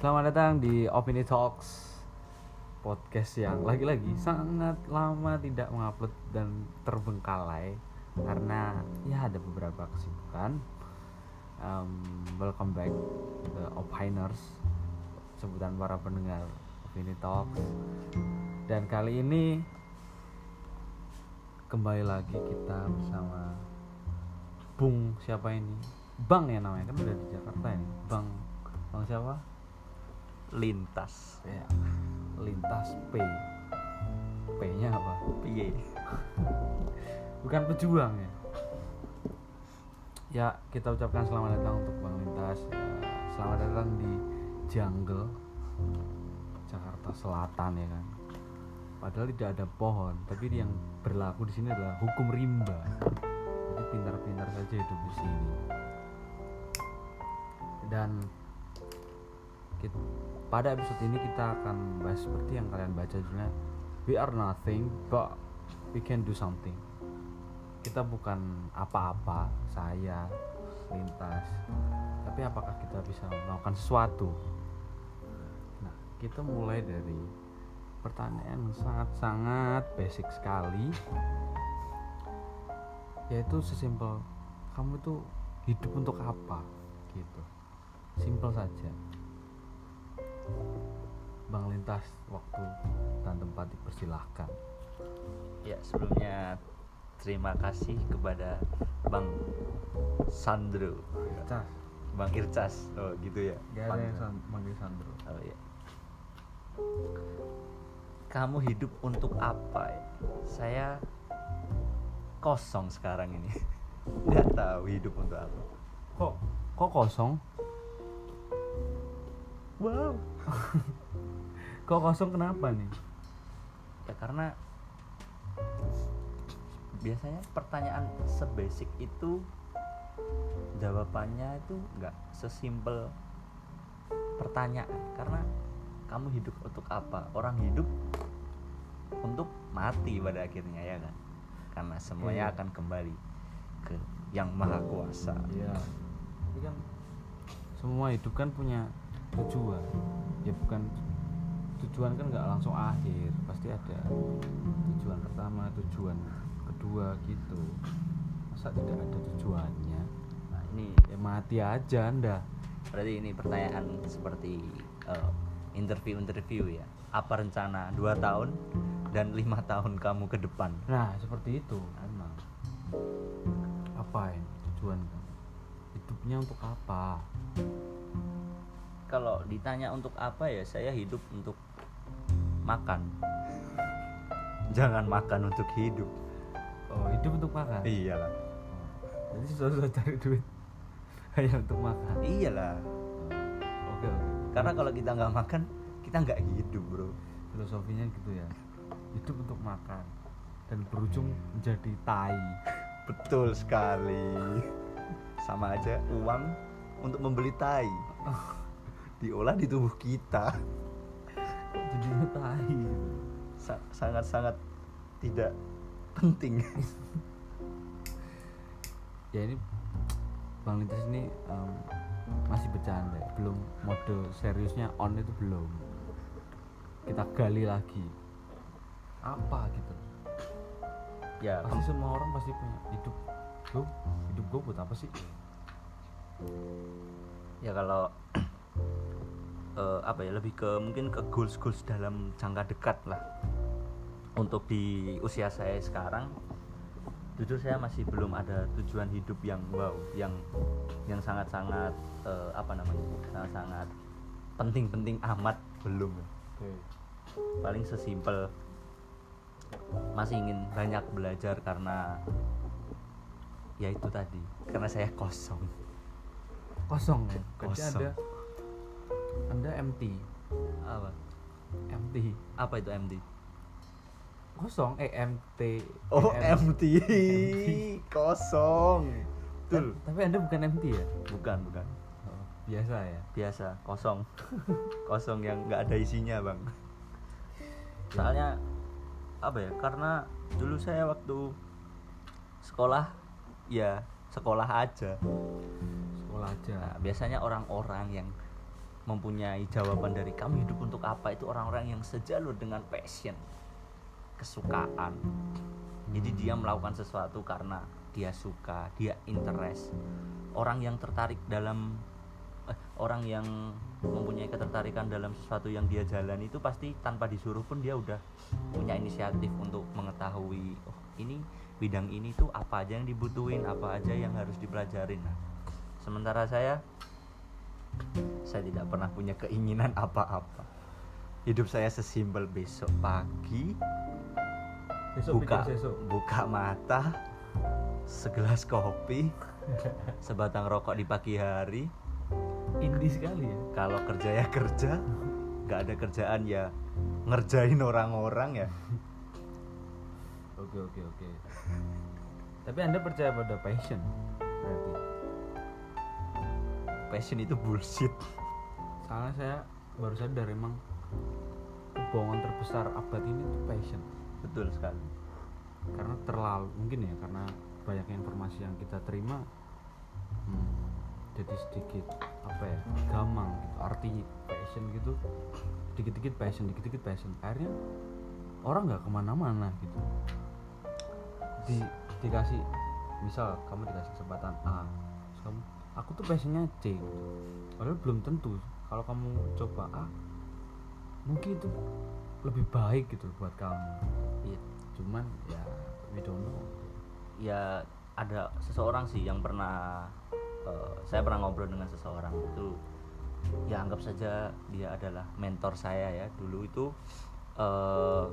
Selamat datang di Opini Talks Podcast yang lagi-lagi sangat lama tidak mengupload dan terbengkalai Karena ya ada beberapa kesibukan um, Welcome back the Opiners Sebutan para pendengar Opini Talks Dan kali ini Kembali lagi kita bersama Bung siapa ini? Bang ya namanya kan udah di Jakarta ini Bang Bang siapa? Lintas. Ya. Lintas P. P nya apa piye bukan pejuang ya? Ya kita ucapkan selamat datang untuk Bang Lintas. Ya, selamat datang di Jungle Jakarta Selatan ya kan? Padahal tidak ada pohon tapi yang berlaku di sini adalah hukum rimba pada episode ini kita akan bahas seperti yang kalian baca judulnya We are nothing but we can do something. Kita bukan apa-apa saya lintas tapi apakah kita bisa melakukan sesuatu? Nah kita mulai dari pertanyaan yang sangat-sangat basic sekali yaitu sesimpel kamu itu hidup untuk apa? Gitu. Simpel saja Bang Lintas waktu dan tempat dipersilahkan. Ya sebelumnya terima kasih kepada bang Sandro. Cas bang Ircas. Oh gitu ya? Gak ada yang manggil Sandro. Oh ya kamu hidup untuk apa? Ya? saya kosong sekarang ini. Nggak tahu hidup untuk apa. Kok kok kosong? Wow Kok kosong kenapa nih? ya karena biasanya pertanyaan sebasic itu jawabannya itu nggak sesimpel pertanyaan karena kamu hidup untuk apa orang hidup untuk mati pada akhirnya ya kan karena semuanya Iya. akan kembali ke yang maha kuasa Iya. Tapi kan semua hidup kan punya tujuan. Ya bukan tujuan kan nggak langsung akhir, pasti ada tujuan pertama, tujuan kedua gitu. Masa tidak ada tujuannya? nah ini Ya mati aja Anda. berarti ini pertanyaan seperti eh, interview-interview ya apa rencana dua tahun dan lima tahun kamu ke depan Nah, seperti itu emang. Apa ini tujuan kamu? Hidupnya untuk apa? Kalau ditanya untuk apa ya saya hidup untuk makan jangan makan untuk hidup Oh, hidup untuk makan. iyalah Jadi susah-susah cari duit hanya untuk makan. iyalah Oke, oke. karena kalau kita nggak makan kita nggak hidup bro filosofinya gitu ya. Hidup untuk makan dan berujung menjadi tai. betul sekali sama aja uang untuk membeli tai diolah di tubuh kita Jadinya tai. Sa- sangat-sangat tidak penting Ya ini Bang Lintas ini em, masih bercanda, belum mode seriusnya on itu belum. Kita gali lagi. Apa gitu? ya pasti semua orang pasti punya hidup gue hidup gue buat apa sih ya kalau eh, apa ya lebih ke mungkin ke goals goals dalam jangka dekat lah. Untuk di usia saya sekarang jujur saya masih belum ada tujuan hidup yang wow yang yang sangat sangat apa namanya sangat sangat penting penting amat belum. Paling sesimpel masih ingin banyak belajar karena ya itu tadi karena saya kosong. Kosong ya? Berarti Kosong. anda anda empty. Apa? Empty. Apa itu MD kosong eh mt Oh Eh, M- MT kosong. Betul. Tapi anda bukan empty ya? Bukan bukan. Oh, biasa ya? Biasa kosong. Kosong yang nggak ada isinya bang. Soalnya Apa ya Karena dulu saya waktu Sekolah Ya sekolah aja. Sekolah aja. Nah, biasanya orang-orang yang mempunyai jawaban dari kamu hidup untuk apa? Itu orang-orang yang sejalur dengan passion kesukaan. Jadi dia melakukan sesuatu karena dia suka dia interest. Orang yang tertarik dalam eh, orang yang mempunyai ketertarikan dalam sesuatu yang dia jalani itu pasti tanpa disuruh pun dia udah punya inisiatif untuk mengetahui oh ini bidang ini tuh apa aja yang dibutuhin apa aja yang harus dipelajarin. Nah sementara saya saya tidak pernah punya keinginan apa-apa hidup saya sesimpel besok pagi Besok buka sesuk. buka mata segelas kopi sebatang rokok di pagi hari Indie sekali ya. kalau kerja ya kerja nggak ada kerjaan ya ngerjain orang-orang ya Oke oke oke. Tapi anda percaya pada passion berarti? Passion itu bullshit. Soalnya saya baru sadar emang kebohongan terbesar abad ini tuh passion. betul sekali. Karena terlalu mungkin ya karena banyaknya informasi yang kita terima hmm, jadi sedikit apa ya gamang gitu. Arti passion gitu dikit-dikit passion dikit-dikit passion. Akhirnya orang nggak ke mana-mana gitu. Di dikasih misal kamu dikasih kesempatan A terus kamu aku tuh passionnya C. Padahal belum tentu. Kalau kamu coba A mungkin itu lebih baik gitu buat kamu. Iya. cuman ya we don't know. Ya ada seseorang sih yang pernah eh, saya pernah ngobrol dengan seseorang itu. Ya anggap saja dia adalah mentor saya ya. Dulu itu eh,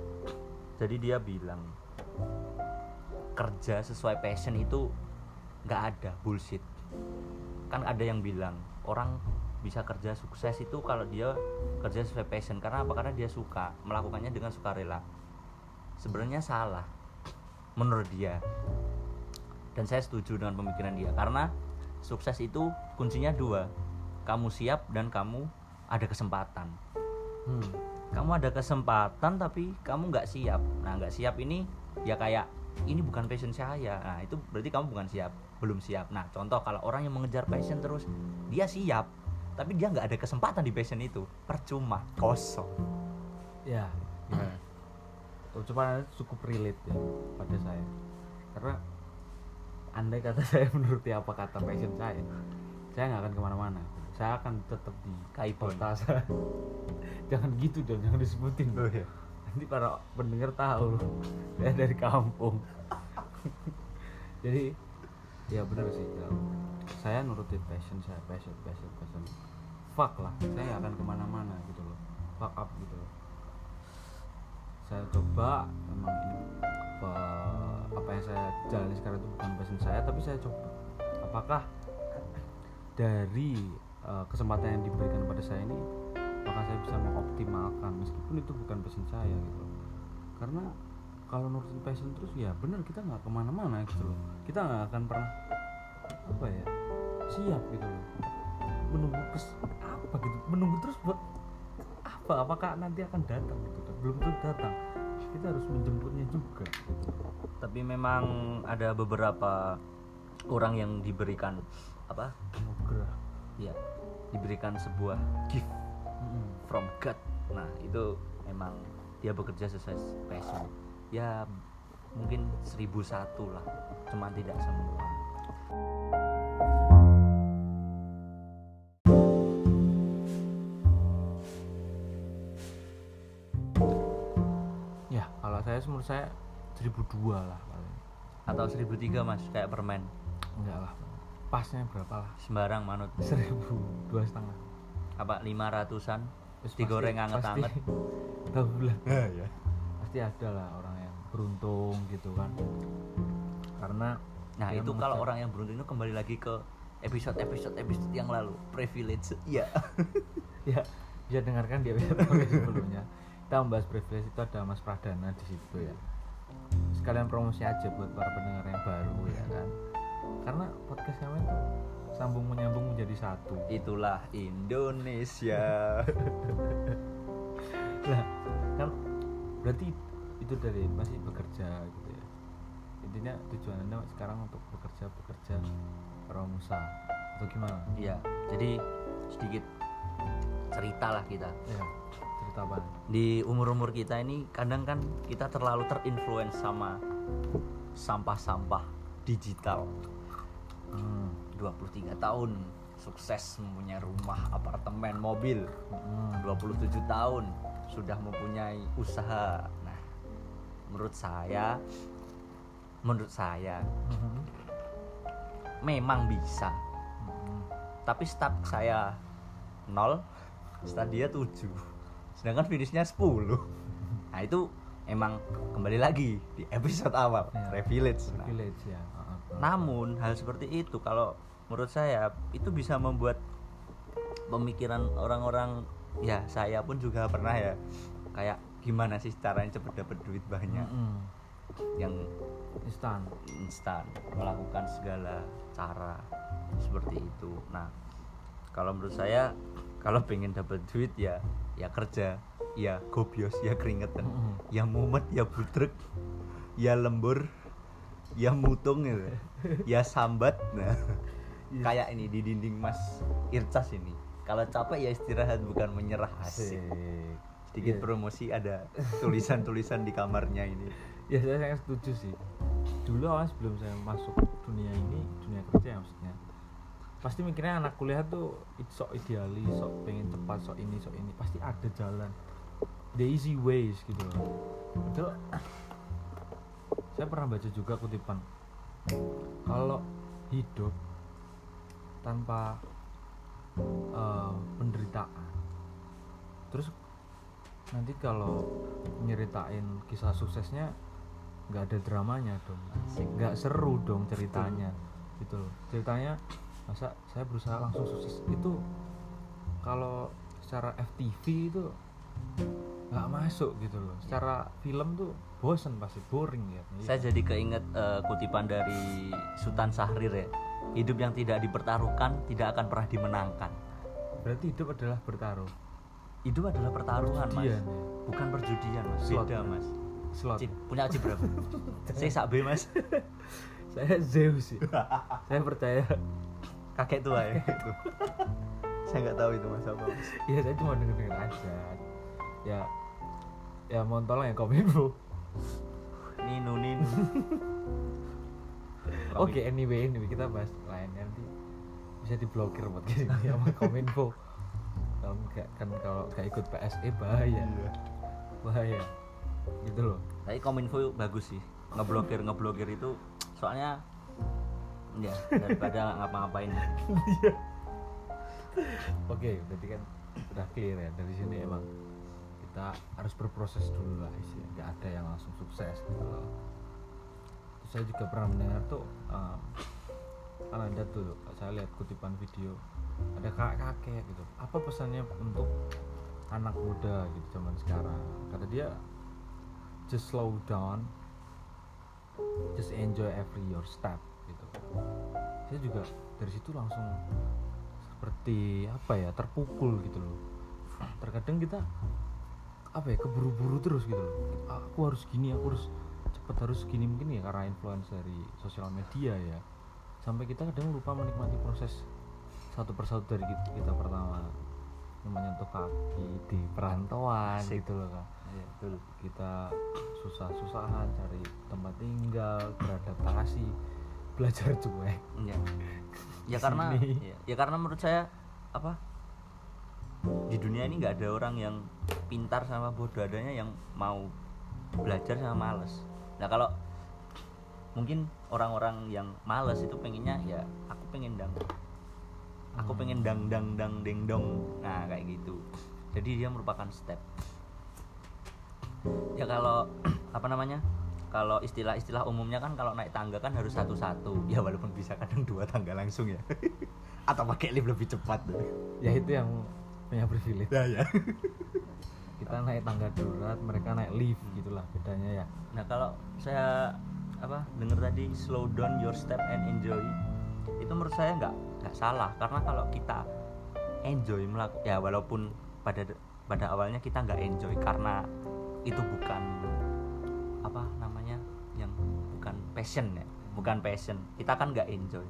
jadi dia bilang kerja sesuai passion itu nggak ada bullshit kan ada yang bilang orang bisa kerja sukses itu kalau dia kerja sesuai passion. Karena apa? Karena dia suka melakukannya dengan sukarela. Sebenarnya salah menurut dia. Dan saya setuju dengan pemikiran dia. Karena sukses itu kuncinya dua kamu siap dan kamu ada kesempatan. Hmm. kamu ada kesempatan tapi kamu nggak siap. Nah nggak siap ini ya kayak ini bukan passion saya. Nah itu berarti kamu bukan siap belum siap. Nah contoh kalau orang yang mengejar passion terus dia siap tapi dia nggak ada kesempatan di passion itu. Percuma kosong. Ya gimana? Anda cukup relate ya pada saya. Karena andai kata saya menuruti apa kata passion saya saya nggak akan ke mana-mana. Saya akan tetap di saya. Jangan gitu dong jangan disebutin. Oh, iya. Nanti para pendengar tahu saya dari kampung. Jadi ya benar sih ya. saya nurutin passion saya passion passion passion. Fuck lah saya akan ke mana-mana gitu loh. Fuck up gitu loh. Saya coba memang ini apa, apa yang saya jalani sekarang itu bukan passion saya tapi saya coba. Apakah dari eh, kesempatan yang diberikan pada saya ini apakah saya bisa mengoptimalkan meskipun itu bukan passion saya gitu. Karena kalau nurutin passion terus ya benar kita nggak ke mana-mana gitu loh. Kita nggak akan pernah apa ya siap gitu loh. Menunggu kes apa gitu menunggu terus buat apa? Apakah nanti akan datang gitu loh. belum tentu datang. Kita harus menjemputnya juga. Gitu. tapi memang ada beberapa orang yang diberikan apa? Anugerah. Ya diberikan sebuah gift. From God. Nah itu memang dia bekerja sesuai passion. Ya mungkin seribu satu lah cuman tidak semua. Ya kalau saya menurut saya 1002 lah paling. Atau seribu tiga mas kayak permen. Enggak lah. Pasnya berapa lah? Sembarang manut. Seribu dua setengah. Apa lima ratusan Terus digoreng anget-anget. tahu bulan ya pasti ada lah orang yang beruntung gitu kan. Karena nah itu kalau orang yang beruntung itu kembali lagi ke episode episode episode yang lalu. Privilege. Iya. Ya bisa dengarkan di episode sebelumnya. Kita membahas privilege itu ada Mas Pradana di situ ya. Sekalian promosi aja buat para pendengar yang baru ya kan. Karena podcast kami itu sambung menyambung menjadi satu. Itulah Indonesia. Lah kan berarti itu dari masih bekerja gitu ya? Intinya tujuan anda sekarang untuk bekerja bekerja Romusa atau gimana? Iya, jadi sedikit cerita lah kita. Ya cerita apa? Di umur-umur kita ini kadang kan kita terlalu terinfluence sama sampah-sampah digital. 23 tahun sukses mempunyai rumah, apartemen, mobil Hmm. 27 tahun sudah mempunyai usaha nah menurut saya menurut saya Hmm. memang bisa Hmm. tapi start saya 0 start dia 7 sedangkan finishnya 10 nah itu emang kembali lagi di episode awal Ya. privilege Nah, ya namun hal seperti itu kalau menurut saya itu bisa membuat pemikiran orang-orang ya saya pun juga pernah ya kayak gimana sih caranya cepet dapet duit banyak? Mm-mm. yang instan. Instan. Melakukan segala cara seperti itu. Nah kalau menurut saya kalau pengen dapat duit ya ya kerja. Ya gobios ya keringetan. Mm-mm. ya mumet ya budrek. Ya lembur ya mutung gitu. Ya sambat. Nah Iya. kayak ini di dinding mas Ircas ini. Kalau capek ya istirahat bukan menyerah. Asik. sedikit Iya. promosi ada tulisan-tulisan di kamarnya ini. Ya saya sangat setuju sih. Dulu awal sebelum saya masuk dunia ini dunia kerja ya maksudnya pasti mikirnya anak kuliah tuh sok idealis sok pengen cepat sok ini sok ini. Pasti ada jalan. The easy ways gitu loh. Saya pernah baca juga kutipan kalau hidup tanpa eh, penderitaan. Terus nanti kalau nyeritain kisah suksesnya nggak ada dramanya dong. Nggak seru dong ceritanya gitu loh. Ceritanya masa saya berusaha langsung sukses. Itu kalau secara FTV itu nggak masuk gitu loh. Secara film tuh bosen pasti boring ya. Saya jadi keinget eh, kutipan dari Sultan Syahrir ya. Hidup yang tidak dipertaruhkan tidak akan pernah dimenangkan. berarti hidup adalah bertaruh Hidup adalah pertaruhan, Mas. Perjudian. Bukan perjudian, Mas. Slot, Beda. Mas. slot Cip, punya chip berapa? Saya sak B, Mas. saya Zeus sih saya percaya Kakek tua ya itu. Saya nggak tahu itu Mas apa, Mas. Iya saya cuma denger denger aja ya ya mau tolong ya kominfo Ninu Ninu. Oke anyway anyway kita bahas lain. Nanti bisa diblokir podcast ini sama kominfo. Kalau nggak kan kalau nggak ikut PSE bahaya. Iya. bahaya. Gitu loh. Tapi Kominfo bagus sih. Ngeblokir ngeblokir itu soalnya ya daripada ngapa-ngapain. oke berarti kan udah clear ya dari sini emang kita harus berproses dulu lah isi nggak ada yang langsung sukses gitu loh saya juga pernah mendengar tuh um, kan ada tuh saya lihat kutipan video ada kakek kakek gitu. Apa pesannya untuk anak muda gitu zaman sekarang? Kata dia just slow down just enjoy every your step gitu. Saya juga dari situ langsung seperti apa ya terpukul gitu loh. Terkadang kita apa ya keburu-buru terus gitu loh. Aku harus gini aku harus cepet harus gini mungkin ya karena influence dari sosial media ya sampai kita kadang lupa menikmati proses satu persatu dari kita, kita pertama menyentuh kaki di perantauan Asik. gitu loh kan Iya, betul. kita susah-susahan cari tempat tinggal beradaptasi belajar cuek Ya. Ya karena ya, ya karena menurut saya apa di dunia ini nggak ada orang yang pintar sama bodoh adanya yang mau belajar sama males. Nah kalau mungkin orang-orang yang males itu pengennya ya aku pengen dang. Aku Hmm. pengen dang dang dang deng dong. Nah kayak gitu. Jadi dia merupakan step. Ya kalau apa namanya? Kalau istilah-istilah umumnya kan kalau naik tangga kan harus satu-satu. Ya walaupun bisa kadang dua tangga langsung ya. Atau pakai lift lebih cepat. Ya itu yang punya privilege. Ya ya kita naik tangga darurat mereka naik lift gitulah bedanya ya. Nah kalau saya apa dengar tadi slow down your step and enjoy itu menurut saya nggak nggak salah. Karena kalau kita enjoy melakukan ya walaupun pada pada awalnya kita nggak enjoy karena itu bukan apa namanya yang bukan passion ya bukan passion. Kita kan nggak enjoy.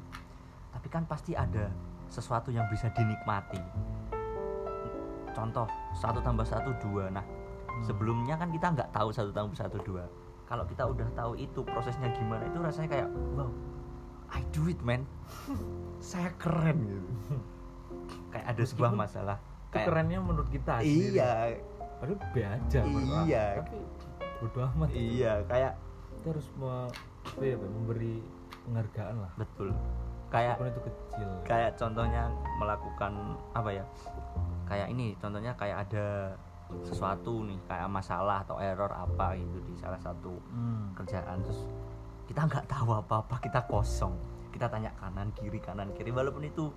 Tapi kan pasti ada sesuatu yang bisa dinikmati contoh satu tambah satu dua. Nah Hmm. sebelumnya kan kita nggak tahu satu tambah satu dua. Kalau kita udah tahu itu prosesnya gimana itu rasanya kayak wow I do it man. Saya keren gitu. Kayak ada sebuah Meskipun masalah. Itu kayak kerennya menurut kita iya. Padahal B aja. Iya. tapi bodoh amat. Iya kayak kita harus me- apa ya, memberi penghargaan lah. Betul. Kayak walaupun itu kecil. kayak contohnya melakukan apa ya kayak ini contohnya kayak ada sesuatu nih kayak masalah atau error apa gitu di salah satu Hmm. kerjaan terus kita nggak tahu apa-apa kita kosong. Kita tanya kanan kiri kanan kiri walaupun itu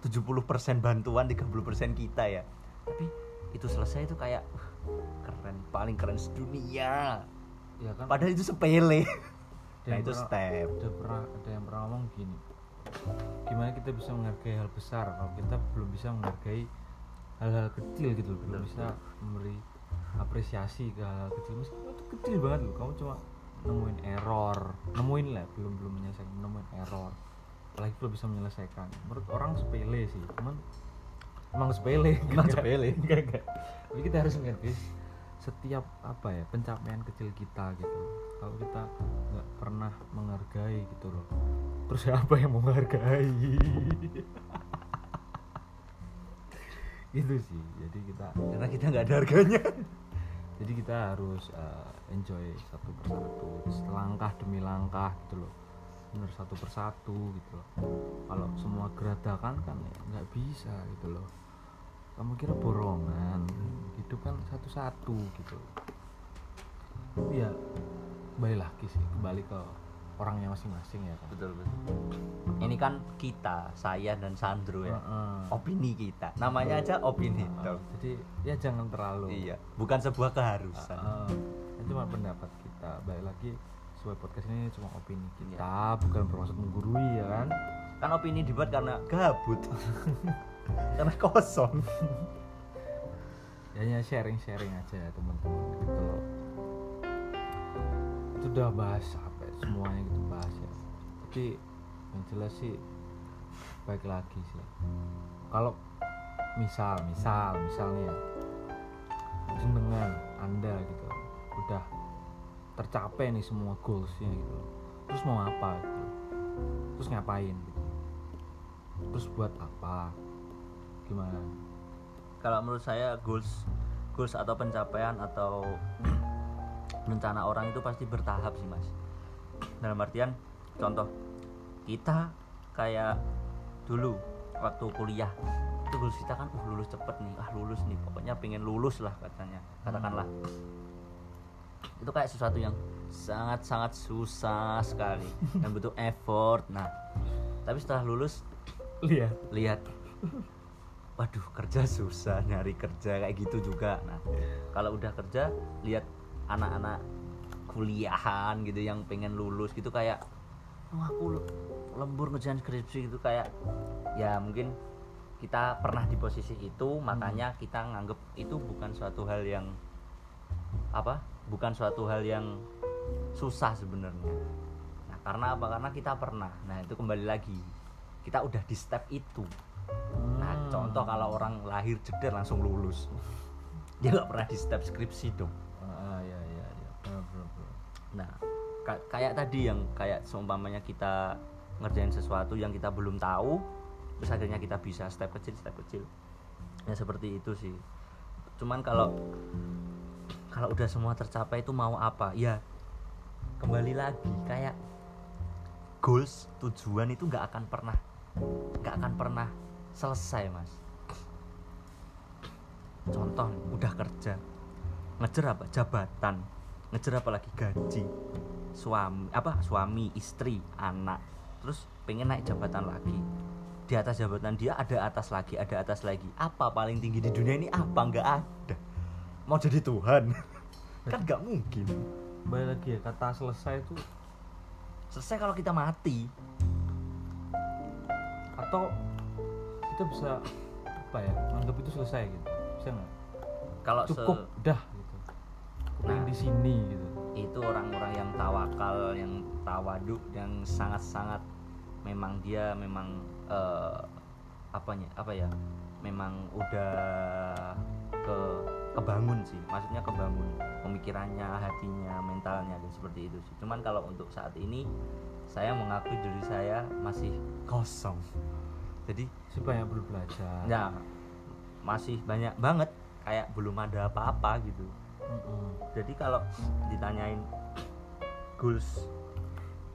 70% bantuan 30% kita ya. Tapi itu selesai itu kayak "Wah, keren paling keren sedunia. Ya kan? Padahal itu sepele. Nah itu pernah- step. ada pernah ada yang pernah ngomong gini gimana kita bisa menghargai hal besar kalau kita belum bisa menghargai hal-hal kecil gitu loh. Betul. bisa memberi apresiasi ke hal kecil. Meskipun itu kecil banget loh kamu cuma nemuin error. Nemuin lah belum belum menyelesaikan nemuin error. Apalagi belum bisa menyelesaikan. Menurut orang sepele sih cuman emang sepele. Emang sepele. enggak enggak. Tapi kita harus menghargai setiap apa ya pencapaian kecil kita gitu. Kalau kita nggak pernah menghargai gitu loh. Terus siapa yang mau menghargai gitu sih jadi kita karena kita nggak ada harganya. Jadi kita harus uh, enjoy satu persatu selangkah demi langkah gitu loh. Bener satu persatu gitu loh. Kalau semua geradakan kan ya nggak bisa gitu loh. Kamu kira borongan hidup kan satu-satu gitu. Ya kembali lagi sih kembali ke orangnya masing-masing ya kan. Betul betul ini kan kita saya dan Sandro ya. Heeh. opini kita. Namanya aja opini Heeh. dong jadi ya jangan terlalu. Iya. Bukan sebuah keharusan. Heeh. itu cuma pendapat kita. Balik lagi sebuah podcast ini cuma opini kita bukan bermaksud menggurui ya kan? Kan opini dibuat karena gabut. Karena kosong. Ya hanya sharing-sharing aja ya teman-teman gitu loh. Itu udah bahas apa ya, semuanya gitu bahas ya. Tapi yang jelas sih baik lagi sih. Kalau misal misal misalnya jenengan anda gitu. Udah tercapai nih semua goalsnya gitu. Terus mau apa gitu? Terus ngapain gitu? Terus buat apa? Gimana? Kalau menurut saya goals goals atau pencapaian atau rencana orang itu pasti bertahap sih mas. Dalam artian contoh kita kayak dulu waktu kuliah itu goals kita kan uh lulus cepet nih ah lulus nih pokoknya pengen lulus lah katanya katakanlah. Itu kayak sesuatu yang sangat sangat susah sekali dan butuh effort. Nah tapi setelah lulus lihat. lihat. Waduh kerja susah nyari kerja kayak gitu juga. Nah kalau udah kerja lihat anak-anak kuliahan gitu yang pengen lulus gitu kayak oh aku lembur ngerjain skripsi gitu kayak ya mungkin kita pernah di posisi itu makanya kita nganggep itu bukan suatu hal yang apa bukan suatu hal yang susah sebenarnya nah karena apa karena kita pernah nah itu kembali lagi kita udah di step itu Nah, Hmm. contoh kalau orang lahir jeder langsung lulus. Dia nggak pernah di step skripsi dong. ah ya ya ya benar benar benar. Nah, ka- kayak tadi yang kayak seumpamanya kita ngerjain sesuatu yang kita belum tahu, terus akhirnya kita bisa step kecil, step kecil. Ya seperti itu sih. Cuman kalau kalau udah semua tercapai itu mau apa? Ya kembali lagi kayak goals tujuan itu nggak akan pernah nggak akan pernah selesai mas. Contoh udah kerja. Ngejar apa? Jabatan. Ngejar apa lagi? Gaji. Suami apa? Suami istri anak terus pengen naik jabatan lagi. Di atas jabatan dia ada atas lagi ada atas lagi. Apa paling tinggi di dunia ini? Apa? Nggak ada. Mau jadi Tuhan? Kan nggak mungkin. Kembali lagi ya kata selesai itu selesai kalau kita mati. Atau kita bisa apa ya anggap itu selesai gitu. Bisa nggak? Kalau se- cukup dah gitu. Nah. di sini gitu. Itu orang-orang yang tawakal yang tawadu yang sangat-sangat memang dia memang eh, apanya apa ya memang udah ke kebangun sih. Maksudnya kebangun pemikirannya hatinya mentalnya dan seperti itu sih. Cuman kalau untuk saat ini saya mengakui diri saya masih kosong. Jadi banyak perlu belajar ya masih banyak banget kayak belum ada apa-apa gitu. Mm-mm. jadi kalau ditanyain goals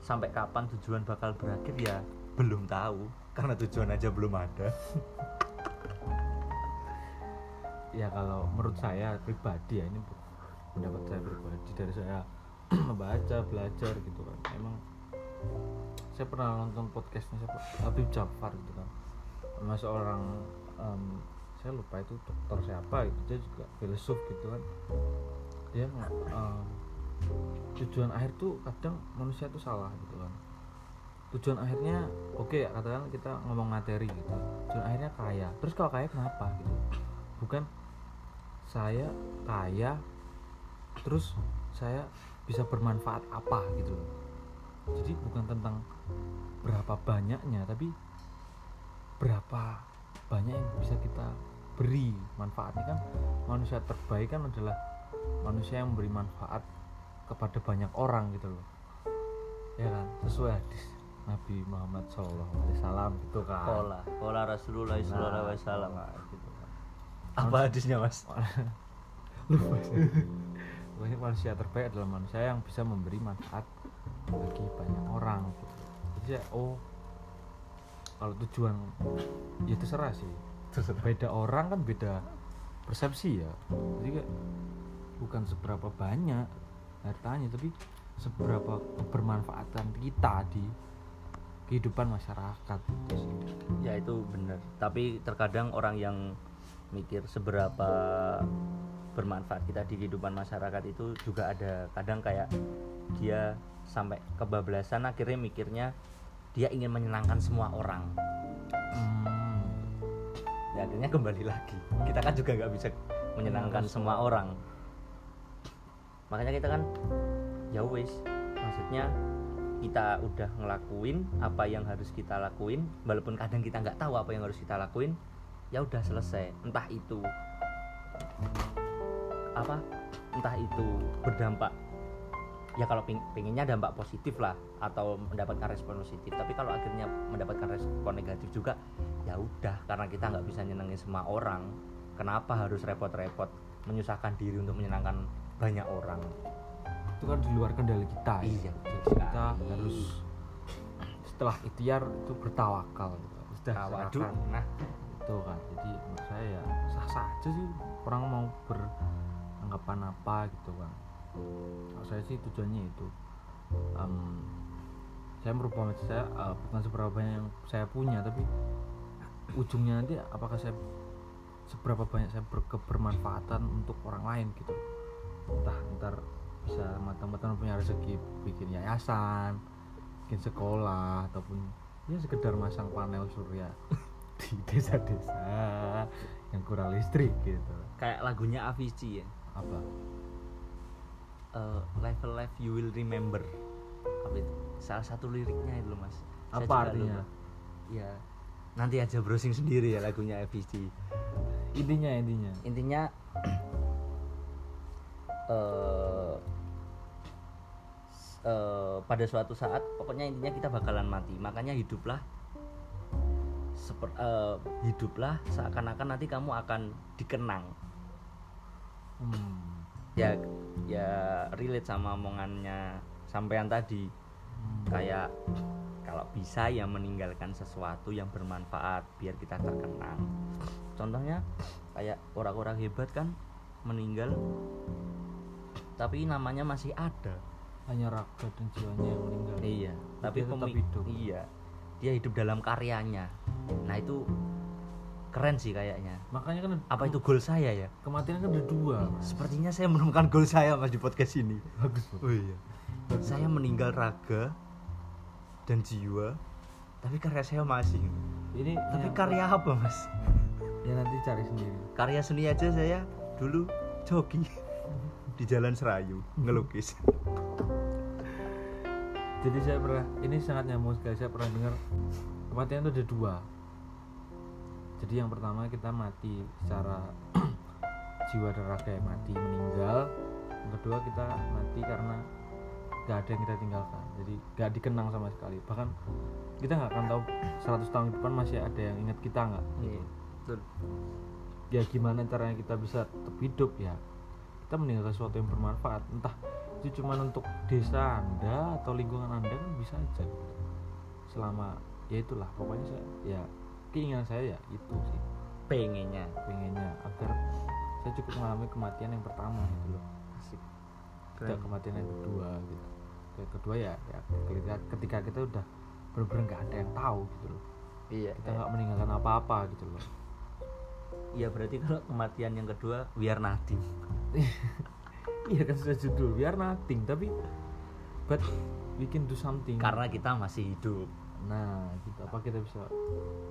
sampai kapan tujuan bakal berakhir ya belum tahu. Karena tujuan aja belum ada. Ya kalau menurut saya pribadi ya ini pendapat saya pribadi. Dari saya membaca belajar gitu kan. Emang saya pernah nonton podcastnya siapa? Habib Jafar gitu kan. Sama seorang em, saya lupa itu dokter siapa gitu. Dia juga filsuf gitu kan. Dia em, tujuan akhir tuh kadang manusia tuh salah gitu kan. Tujuan akhirnya oke ya katakan kita ngomong materi gitu. Tujuan akhirnya kaya. Terus kalau kaya kenapa gitu? Bukan saya kaya terus saya bisa bermanfaat apa gitu jadi bukan tentang berapa banyaknya tapi berapa banyak yang bisa kita beri manfaatnya kan. Manusia terbaik kan adalah manusia yang memberi manfaat kepada banyak orang gitu loh. Ya kan? Sesuai hadis Nabi Muhammad SAW gitu kan. Pola pola Rasulullah Sallallahu Alaihi Wasallam. Nah, gitu. Kan. apa hadisnya mas? Lupa saya. Pokoknya manusia terbaik adalah manusia yang bisa memberi manfaat bagi banyak orang gitu. jadi oh kalau tujuan ya terserah sih. Beda orang kan beda persepsi ya. Jadi bukan seberapa banyak hartanya tapi seberapa kebermanfaatan kita di kehidupan masyarakat gitu ya itu benar. Tapi terkadang orang yang mikir seberapa bermanfaat kita di kehidupan masyarakat itu juga ada. Kadang kayak dia sampai kebablasan akhirnya mikirnya dia ingin menyenangkan semua orang. Hmm. ya akhirnya kembali lagi. Kita kan juga nggak bisa menyenangkan semua orang makanya kita kan ya wis maksudnya kita udah ngelakuin apa yang harus kita lakuin walaupun kadang kita nggak tahu apa yang harus kita lakuin ya udah selesai. Entah itu apa entah itu berdampak. Ya kalau ping- pengennya dampak positif lah atau mendapatkan respon positif. Tapi kalau akhirnya mendapatkan respon negatif juga ya udah karena kita nggak bisa nyenengin semua orang. Kenapa harus repot-repot menyusahkan diri untuk menyenangkan banyak orang itu kan di luar kendali kita ya. Iya, jadi betul kita sekali. harus setelah ikhtiar itu bertawakal gitu. sudah Tawadhu. serahkan. nah itu kan jadi menurut saya ya sah sah aja sih orang mau beranggapan apa gitu kan kalau saya sih tujuannya itu Em, saya merubah mindset saya eh, bukan seberapa banyak yang saya punya tapi ujungnya nanti apakah saya seberapa banyak saya berkebermanfaatan untuk orang lain gitu entah ntar bisa teman-teman punya rezeki bikin yayasan bikin sekolah ataupun ya sekedar masang panel surya di desa-desa yang kurang listrik gitu. Kayak lagunya Avicii ya? Apa? Eh, life life you will remember. Apa itu? Salah satu liriknya itu loh mas. Saya Apa juga artinya? ya nanti aja browsing sendiri ya lagunya Avicii. Intinya intinya. Intinya s- eh, pada suatu saat pokoknya intinya kita bakalan mati. Makanya hiduplah seper, eh, hiduplah seakan-akan nanti kamu akan dikenang. Hmm. ya ya relate sama omongannya sampean tadi. Hmm. kayak kalau bisa ya meninggalkan sesuatu yang bermanfaat biar kita terkenang. Contohnya kayak orang-orang hebat kan meninggal tapi namanya masih ada. Hanya raga dan jiwanya yang meninggal. Iya tapi dia tetap hidup. iya. Dia hidup dalam karyanya. Nah itu keren sih kayaknya. Makanya kan apa itu goal saya ya? kematian kan ada dua. Sepertinya saya menemukan goal saya mas di podcast ini. Bagus oh iya. Saya meninggal raga dan jiwa tapi karya saya masih. Ini tapi yang- karya apa mas? Ya nanti cari sendiri. Karya seni aja saya dulu joki di jalan Serayu ngelukis. Jadi saya pernah ini sangat nyambung sekali saya pernah dengar kematian itu ada dua. Jadi yang pertama kita mati secara jiwa dan raga yang mati meninggal. Yang kedua kita mati karena gak ada yang kita tinggalkan. Jadi gak dikenang sama sekali. Bahkan kita nggak akan tahu 100 tahun ke depan masih ada yang ingat kita nggak Iya, betul. Ya gimana caranya kita bisa tetap hidup ya kita meninggalkan sesuatu yang bermanfaat. Entah itu cuma untuk desa anda atau lingkungan anda kan bisa aja selama ya itulah pokoknya saya ya keinginan saya ya itu sih. Pengennya pengennya agar saya cukup mengalami kematian yang pertama gitu loh. Asik. Tidak kematian yang kedua gitu. Yang kedua ya, ya ketika, ketika kita udah benar-benar nggak ada yang tahu gitu loh. Iya kita nggak meninggalkan apa-apa gitu loh. Iya berarti kalau kematian yang kedua biar nothing iya kan sudah judul. Biar nothing tapi but we can do something. Karena kita masih hidup. Nah gitu. Apa kita bisa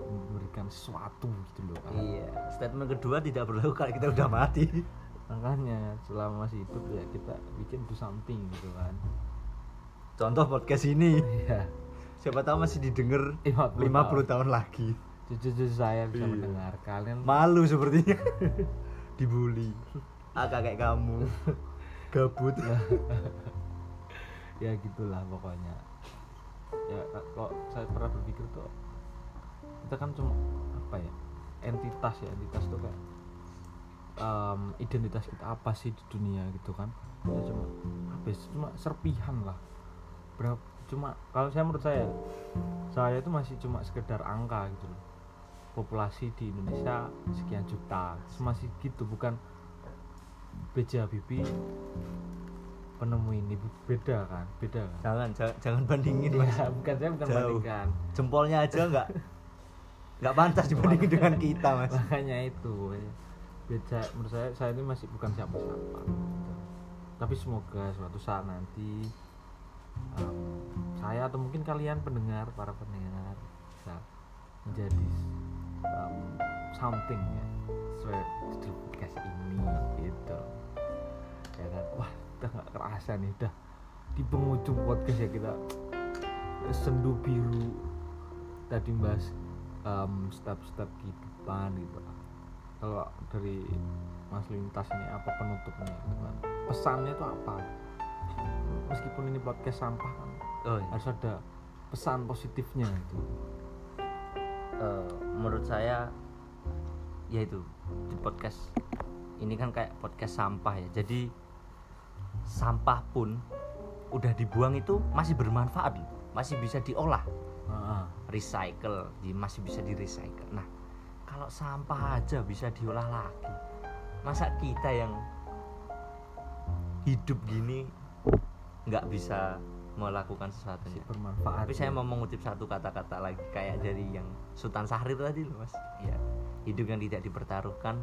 memberikan sesuatu gitu loh kan iya. Statement kedua tidak berlaku kalau kita udah mati. Makanya selama masih hidup ya kita bikin do something gitu kan. Contoh podcast ini. Iya. Siapa tahu masih didengar 50 50 tahun lagi. Cucu-cucu saya bisa Iya. mendengar. Kalian malu sepertinya. Dibully ah kayak kamu. Gabut ya. Gitulah pokoknya. Ya kok saya pernah berpikir tuh kita kan cuma apa ya entitas ya entitas tuh kayak em, identitas kita apa sih di dunia gitu kan. Ya cuma apa ya, cuma serpihan lah. Berapa cuma kalau saya menurut saya saya itu masih cuma sekedar angka gitu loh. Populasi di Indonesia sekian juta masih gitu bukan B.J. Habibie penemu ini beda kan beda kan jangan jangan, jangan bandingin mas ya, bukan saya bukan Jauh. bandingkan jempolnya aja nggak nggak pantas dibandingin dengan kita mas makanya itu beda menurut saya saya ini masih bukan siapa-siapa gitu. tapi semoga suatu saat nanti em, saya atau mungkin kalian pendengar para pendengar bisa menjadi em, something ya sesuai judul ini gitu. Ya kan? Wah udah nggak kerasa nih udah di penghujung podcast ya kita sendu biru. Tadi bahas em, step-step kehidupan gitu. Kalau dari Mas Lintas ini apa penutupnya? Gitu kan pesannya itu apa? Meskipun ini podcast sampah kan oh, iya. harus ada pesan positifnya gitu. Eh, menurut saya yaitu di podcast ini kan kayak podcast sampah ya. Jadi sampah pun udah dibuang itu masih bermanfaat loh. masih bisa diolah Ah, ah. recycle di masih bisa di recycle nah kalau sampah aja bisa diolah lagi masa kita yang hidup gini nggak bisa melakukan sesuatunya masih bermanfaat tapi saya mau mengutip satu kata-kata lagi kayak dari yang Sultan Syahrir tadi loh mas. Ya hidup yang tidak dipertaruhkan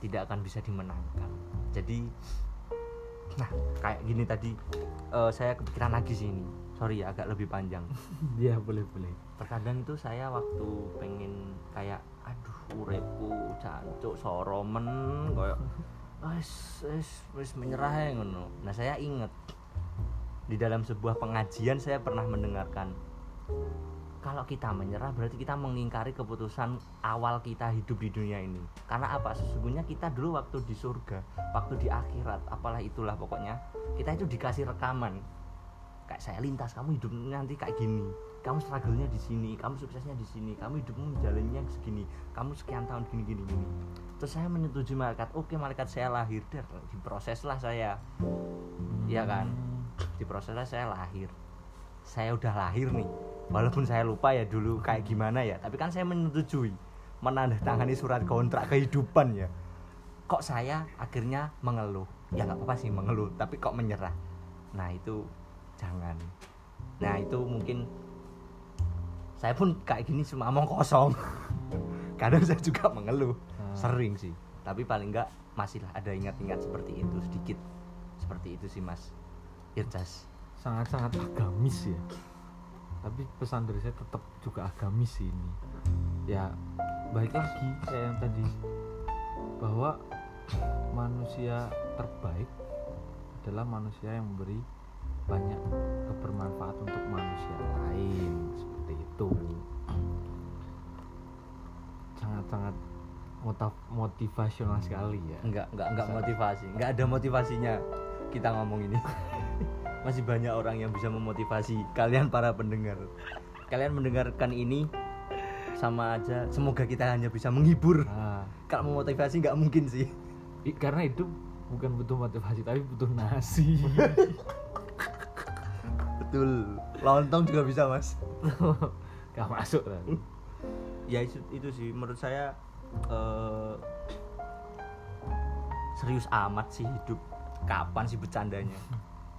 tidak akan bisa dimenangkan. Jadi nah kayak gini tadi eh, saya kepikiran lagi sih ini. Sorry ya agak lebih panjang. Ya boleh boleh. Terkadang itu saya waktu pengen kayak aduh urepku cancuk soromen koyo wis wis wis menyerah ya ngono. Nah saya inget di dalam sebuah pengajian saya pernah mendengarkan kalau kita menyerah berarti kita mengingkari keputusan awal kita hidup di dunia ini. Karena apa? Sesungguhnya kita dulu waktu di surga waktu di akhirat apalah itulah pokoknya kita itu dikasih rekaman. Kayak saya lintas kamu hidup nanti kayak gini. Kamu struggle-nya di sini kamu suksesnya di sini kamu hidupmu menjalannya segini kamu sekian tahun gini gini gini. Terus saya menyetujui malaikat oke malaikat saya lahir. Dan diproseslah saya. Iya kan? diproseslah saya lahir. Saya udah lahir nih walaupun saya lupa ya dulu kayak gimana ya tapi kan saya menyetujui menandatangani surat kontrak kehidupan ya. Kok saya akhirnya mengeluh? Ya nggak apa-apa sih mengeluh tapi kok menyerah? Nah itu jangan. Nah itu mungkin saya pun kayak gini cuma omong kosong. Kadang saya juga mengeluh Ah. sering sih. Tapi paling enggak masih ada ingat-ingat seperti itu sedikit. Seperti itu sih mas. Irjas. Sangat-sangat agamis ya tapi pesan dari saya tetap juga agamis sih ini. Ya baik lagi kayak yang tadi. Bahwa manusia terbaik adalah manusia yang memberi banyak kebermanfaat untuk manusia lain. Seperti itu. Sangat motaf- motivasional sekali ya. Enggak enggak enggak motivasi. Enggak ada motivasinya kita ngomong ini masih banyak orang yang bisa memotivasi kalian para pendengar. Kalian mendengarkan ini sama aja. Semoga kita hanya bisa menghibur. Ah, kalau memotivasi nggak mungkin sih. I- karena hidup bukan butuh motivasi tapi butuh nasi. Betul. Lontong juga bisa mas. Gak masuk kan ya itu, itu sih. Menurut saya eh, serius amat sih hidup. Kapan sih bercandanya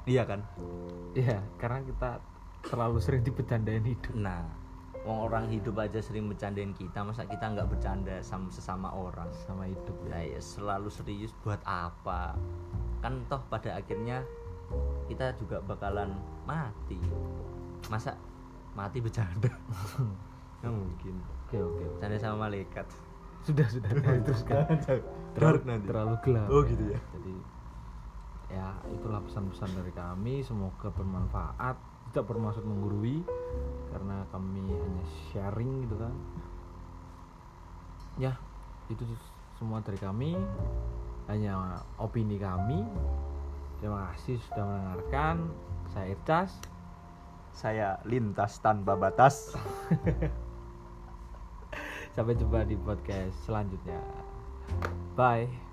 iya kan? Iya karena kita terlalu sering dibecandain hidup. Nah wong orang hidup aja sering bercandain kita masa kita nggak bercanda sama sesama orang? Sama hidup ya. Nah, ya selalu serius buat apa? Kan toh pada akhirnya kita juga bakalan mati. Masa mati bercanda? Nggak mungkin. Oke oke bercanda sama malaikat. Sudah sudah. Teruskan Dark nanti. terlalu gelap. Oh, gitu ya. jadi ya itulah pesan-pesan dari kami. Semoga bermanfaat. Tidak bermaksud menggurui karena kami hanya sharing gitu kan. Ya itu semua dari kami. Hanya opini kami. Terima kasih sudah mendengarkan. Saya Ircas saya lintas tanpa batas. Sampai jumpa di podcast selanjutnya. Bye